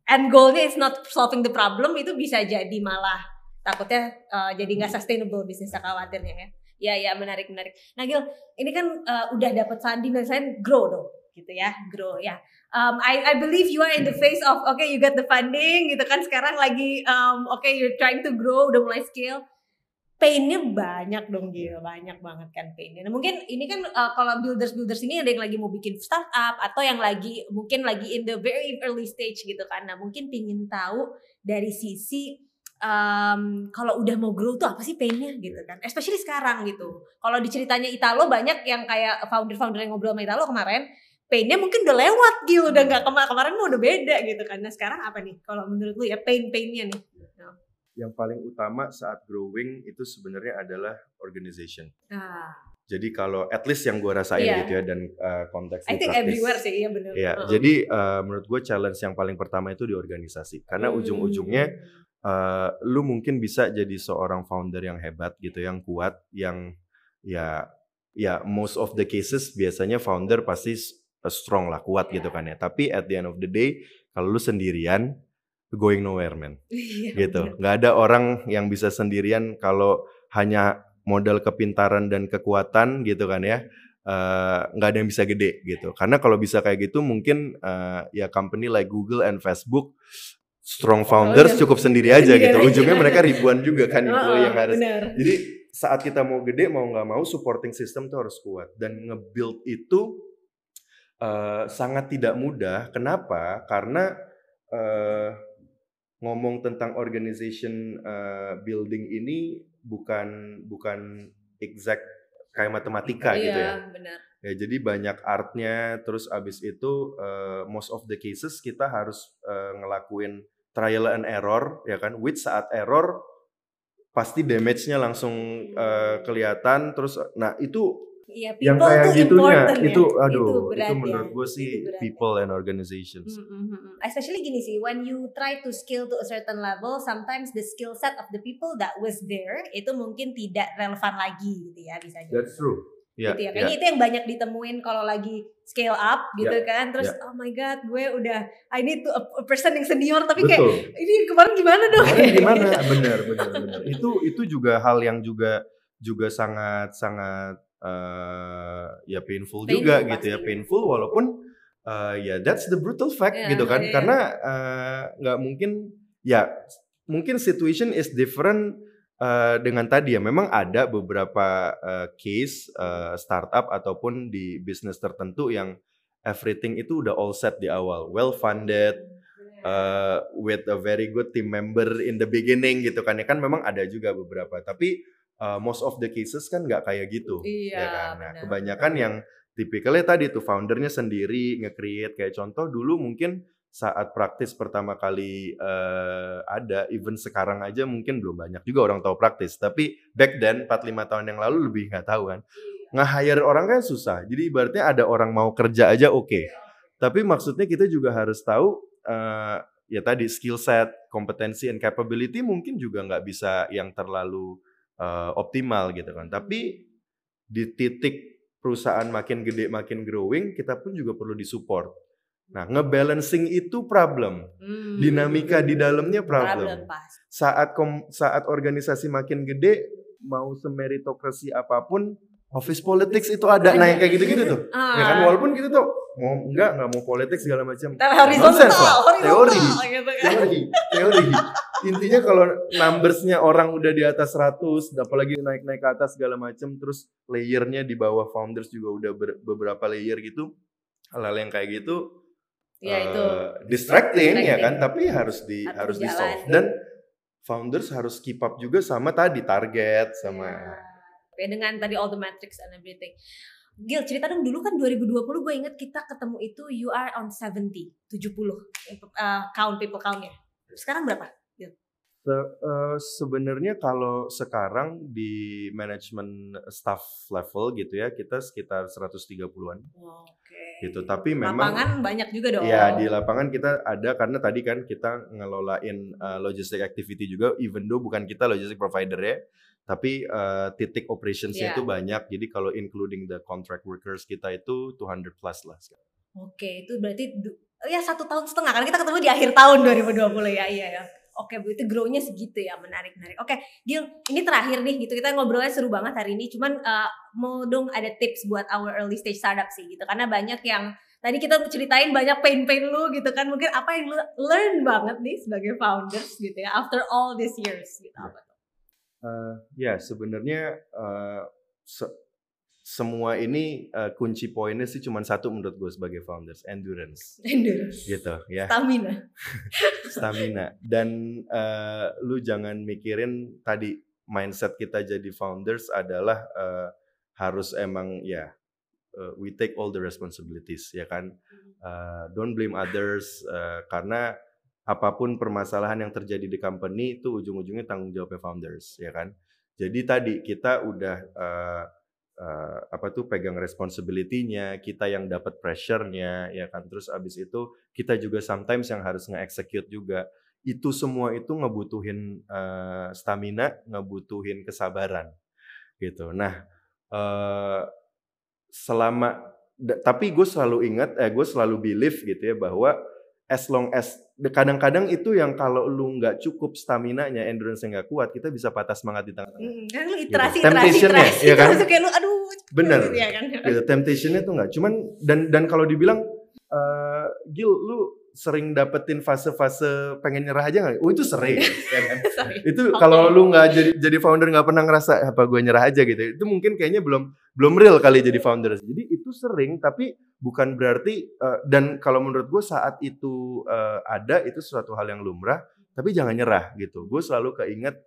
S3: end goalnya is not solving the problem itu bisa jadi malah takutnya uh, jadi nggak sustainable bisnisnya khawatirnya ya. Ya ya menarik menarik. Nah Gil, ini kan uh, udah dapat funding dan saya grow dong gitu ya, grow ya. Um, I I believe you are in the phase of okay you got the funding gitu kan sekarang lagi um, okay you're trying to grow udah mulai scale painnya banyak dong Gil banyak banget kan painnya nah, mungkin ini kan uh, kalau builders builders ini ada yang lagi mau bikin startup atau yang lagi mungkin lagi in the very early stage gitu kan nah mungkin pingin tahu dari sisi um, kalau udah mau grow tuh apa sih painnya gitu kan especially sekarang gitu kalau diceritanya Italo banyak yang kayak founder-founder yang ngobrol sama Italo kemarin painnya mungkin udah lewat gitu udah nggak kemarin kemarin mau udah beda gitu kan nah sekarang apa nih kalau menurut lu ya pain painnya nih
S1: yang paling utama saat growing itu sebenarnya adalah organization.
S3: ah
S1: Jadi kalau at least yang gue rasain
S3: Iya.
S1: gitu ya dan uh, konteks
S3: I think
S1: praktis.
S3: everywhere sih iya benar
S1: Iya,
S3: Heeh.
S1: jadi uh, menurut gue challenge yang paling pertama itu di organisasi. Karena
S3: Hmm.
S1: ujung-ujungnya uh, lu mungkin bisa jadi seorang founder yang hebat gitu, yang kuat, yang ya ya most of the cases biasanya founder pasti uh, strong lah, kuat gitu kan ya. Tapi at the end of the day kalau lu sendirian going nowhere man *laughs*
S3: Iya,
S1: gitu. Nggak ada orang yang bisa sendirian kalau hanya modal kepintaran dan kekuatan gitu kan ya. eh, nggak ada yang bisa gede gitu. Karena kalau bisa kayak gitu mungkin eh, ya company like Google and Facebook strong founders
S3: iya.
S1: cukup sendiri aja
S3: Sendiri
S1: gitu.
S3: aja.
S1: Ujungnya mereka ribuan juga kan
S3: Heeh,
S1: employee yang harus.
S3: benar.
S1: Jadi saat kita mau gede mau nggak mau supporting system tuh harus kuat dan nge-build itu eh, sangat tidak mudah. Kenapa? Karena eh, ngomong tentang organization eh, building ini bukan bukan exact kayak matematika gitu ya.
S3: Iya, benar.
S1: Ya jadi banyak artnya. Terus abis itu eh, most of the cases kita harus eh, ngelakuin trial and error ya kan. Which saat error pasti damage-nya langsung eh, kelihatan. Terus nah itu
S3: Iya,
S1: yang
S3: people
S1: kayak gitunya
S3: ya.
S1: itu aduh itu,
S3: berat ya.
S1: menurut gue sih
S3: Itu ya.
S1: people and organizations.
S3: Mm, mm, mm, mm. Especially gini sih, when you try to scale to a certain level, sometimes the skill set of the people that was there itu mungkin tidak relevan lagi gitu ya bisa jadi.
S1: That's true. Ya,
S3: gitu ya.
S1: ya.
S3: Kayaknya itu yang banyak ditemuin kalau lagi scale up gitu
S1: Ya,
S3: kan. Terus
S1: ya.
S3: oh my god, gue udah I need to a, a person yang senior tapi kayak
S1: Betul.
S3: ini kemarin gimana dong?
S1: Kemarin *laughs* gimana? Benar, benar, benar. Itu itu juga hal yang juga juga sangat sangat eh, ya painful, juga
S3: Painful
S1: gitu ya,
S3: pasti.
S1: painful walaupun eh, ya that's the brutal fact
S3: Iya,
S1: gitu kan.
S3: iya.
S1: Karena eh, nggak mungkin ya mungkin situation is different eh, dengan tadi ya. Memang ada beberapa eh, case eh, startup ataupun di bisnis tertentu yang everything itu udah all set di awal, well funded, uh, with a very good team member in the beginning gitu kan ya. Kan memang ada juga beberapa tapi uh, most of the cases kan nggak kayak gitu
S3: Iya,
S1: ya kan? Nah kebanyakan yang tipikalnya tadi tuh foundernya sendiri nge-create. Kayak contoh dulu mungkin saat praktis pertama kali uh, ada even sekarang aja mungkin belum banyak juga orang tahu praktis. Tapi back then 4-5 tahun yang lalu lebih nggak tahu kan. Nge-hire orang kan susah. Jadi ibaratnya ada orang mau kerja aja oke. Tapi maksudnya kita juga harus tahu eh, ya tadi skill set, kompetensi and capability mungkin juga nggak bisa yang terlalu eh, optimal gitu kan. Tapi di titik perusahaan makin gede, makin growing, kita pun juga perlu disupport. Nah, ngebalancing itu problem.
S3: Hmm.
S1: Dinamika di dalamnya
S3: problem
S1: problem.
S3: pas.
S1: Saat kom- saat organisasi makin gede, mau semeritokrasi apa pun, office politics itu ada. Yang kayak gitu-gitu tuh. *laughs*
S3: Ah.
S1: Ya kan walaupun gitu tuh mau enggak enggak mau politik segala macam.
S3: Horizontal,
S1: lah. Teori.
S3: gitu kan.
S1: Teori, teori. Intinya kalau numbersnya orang udah di atas 100, apalagi naik-naik ke atas segala macam, terus layernya di bawah founders juga udah ber- beberapa layer gitu, hal-hal yang kayak gitu,
S3: Ya
S1: eh,
S3: itu.
S1: distracting, ya
S3: Distracting.
S1: kan, tapi harus di
S3: Harus
S1: harus di solve dan founders harus keep up juga sama tadi target sama
S3: Ya, dengan tadi all the metrics and everything. Gil, cerita dong dulu kan 2020 gue inget kita ketemu itu you are on 70, 70 uh, count people countnya. Sekarang berapa?
S1: Se- eh, sebenarnya kalau sekarang di manajemen staff level gitu ya kita sekitar 130-an
S3: Oke.
S1: gitu tapi memang
S3: Lapangan banyak juga dong.
S1: ya di lapangan kita ada karena tadi kan kita ngelolain uh, logistic activity juga even though bukan kita logistic provider ya tapi uh, titik operationsnya
S3: Iya.
S1: itu banyak jadi kalau including the contract workers kita itu 200 plus lah sekarang.
S3: Oke, itu berarti ya satu tahun setengah karena kita ketemu di akhir tahun 2020 ya, iya ya. Oke, berarti grow-nya segitu ya, menarik menarik. Oke, Gil, ini terakhir nih gitu kita ngobrolnya seru banget hari ini. Cuman eh, mau dong ada tips buat our early stage startup sih gitu, karena banyak yang tadi kita ceritain banyak pain-pain lu gitu kan. Mungkin apa yang lu learn banget nih sebagai founders gitu ya after all these years gitu apa tuh?
S1: Uh, ya sebenarnya uh, se- semua ini uh, kunci poinnya sih cuma satu menurut gue sebagai founders endurance
S3: Endurance.
S1: gitu ya
S3: Stamina. *laughs*
S1: stamina. Dan eh, lu jangan mikirin tadi mindset kita jadi founders adalah eh, harus emang ya uh, we take all the responsibilities ya kan? Uh, don't blame others uh, karena apa pun permasalahan yang terjadi di company itu ujung-ujungnya tanggung jawabnya founders ya kan? Jadi tadi kita udah uh, uh, apa tuh pegang responsibility-nya kita yang dapat pressure-nya ya kan? Terus abis itu kita juga sometimes yang harus nge-execute juga. Itu semua itu ngebutuhin uh, stamina ngebutuhin kesabaran gitu. Nah uh, selama tapi gue selalu ingat eh gue selalu believe gitu ya bahwa as long as kadang-kadang itu yang kalau lu nggak cukup stamina nya endurance yang nggak kuat kita bisa patah semangat di tengah-tengah.
S3: Hmm, kan lu iterasi gitu. iterasi iterasi
S1: ya kan?
S3: kayak lu aduh
S1: bener gitu, ya kan? gitu. temptationnya tuh nggak cuman dan dan kalau dibilang uh, Gil lu sering dapetin fase-fase pengen nyerah aja nggak? Oh itu sering, *laughs* ya kan? itu okay. kalau lu nggak jadi jadi founder nggak pernah ngerasa apa gue nyerah aja gitu. Itu mungkin kayaknya belum belum real kali jadi founder. Jadi itu sering, tapi bukan berarti uh, dan kalau menurut gue saat itu uh, ada itu suatu hal yang lumrah. Tapi jangan nyerah gitu. Gue selalu keinget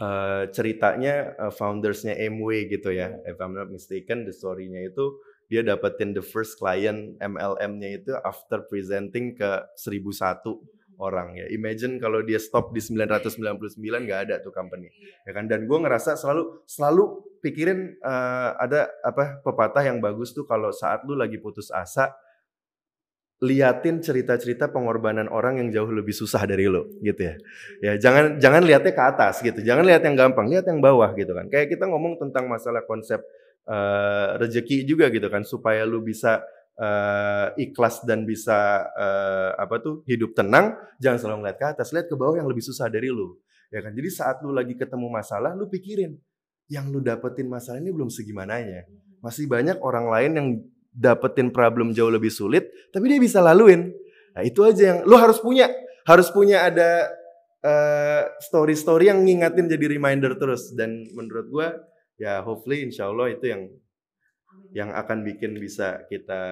S1: uh, ceritanya uh, foundersnya MW gitu ya. If I'm not mistaken, the story-nya itu dia dapetin the first client MLM-nya itu after presenting ke 1001 orang ya. Imagine kalau dia stop di 999 nggak ada tuh company. Ya kan dan gue ngerasa selalu selalu pikirin uh, ada apa pepatah yang bagus tuh kalau saat lu lagi putus asa liatin cerita-cerita pengorbanan orang yang jauh lebih susah dari lo gitu ya. Ya jangan jangan lihatnya ke atas gitu. Jangan lihat yang gampang, lihat yang bawah gitu kan. Kayak kita ngomong tentang masalah konsep uh, rezeki juga gitu kan supaya lu bisa uh, ikhlas dan bisa uh, apa tuh hidup tenang jangan selalu ngeliat ke atas. Lihat ke bawah yang lebih susah dari lu. Ya kan? Jadi saat lu lagi ketemu masalah lu pikirin yang lu dapetin masalah ini belum segimananya. Masih banyak orang lain yang dapetin problem jauh lebih sulit tapi dia bisa laluin. Nah itu aja yang lu harus punya. Harus punya ada story-story uh, yang ngingatin jadi reminder terus. Dan menurut gua ya hopefully insya Allah itu yang yang akan bikin bisa kita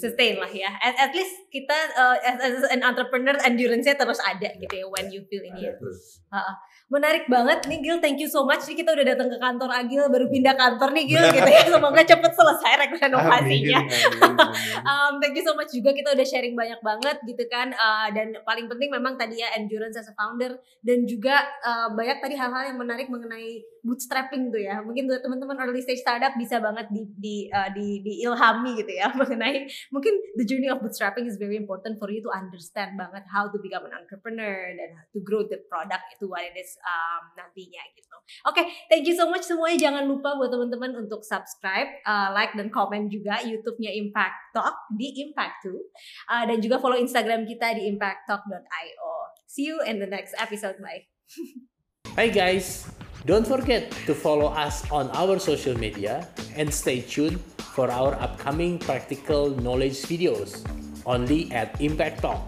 S3: sustain lah ya. At, at least kita uh, as, as an entrepreneur endurance-nya terus ada gitu ya when you feel ini ya. Uh, menarik banget nih Gil, thank you so much. Nih kita udah datang ke kantor Agil, baru pindah kantor nih Gil gitu ya. Semoga cepet selesai renovasinya. um, thank you so much juga kita udah sharing banyak banget gitu kan. Uh, dan paling penting memang tadi ya endurance as a founder dan juga uh, banyak tadi hal-hal yang menarik mengenai bootstrapping tuh ya. Mungkin buat teman-teman early stage startup bisa banget di di uh, di, di ilhami gitu ya *laughs* mengenai mungkin the journey of bootstrapping is very important for you to understand banget how to become an entrepreneur dan to grow the product itu what it is um, nantinya gitu. Oke, okay, thank you so much semuanya. Jangan lupa buat teman-teman untuk subscribe, uh, like dan komen juga YouTube-nya Impact Talk di Impact 2 uh, dan juga follow Instagram kita di impacttalk.io. See you in the next episode. Bye.
S2: Hi guys. Don't forget to follow us on our social media and stay tuned for our upcoming practical knowledge videos only at Impact Talk.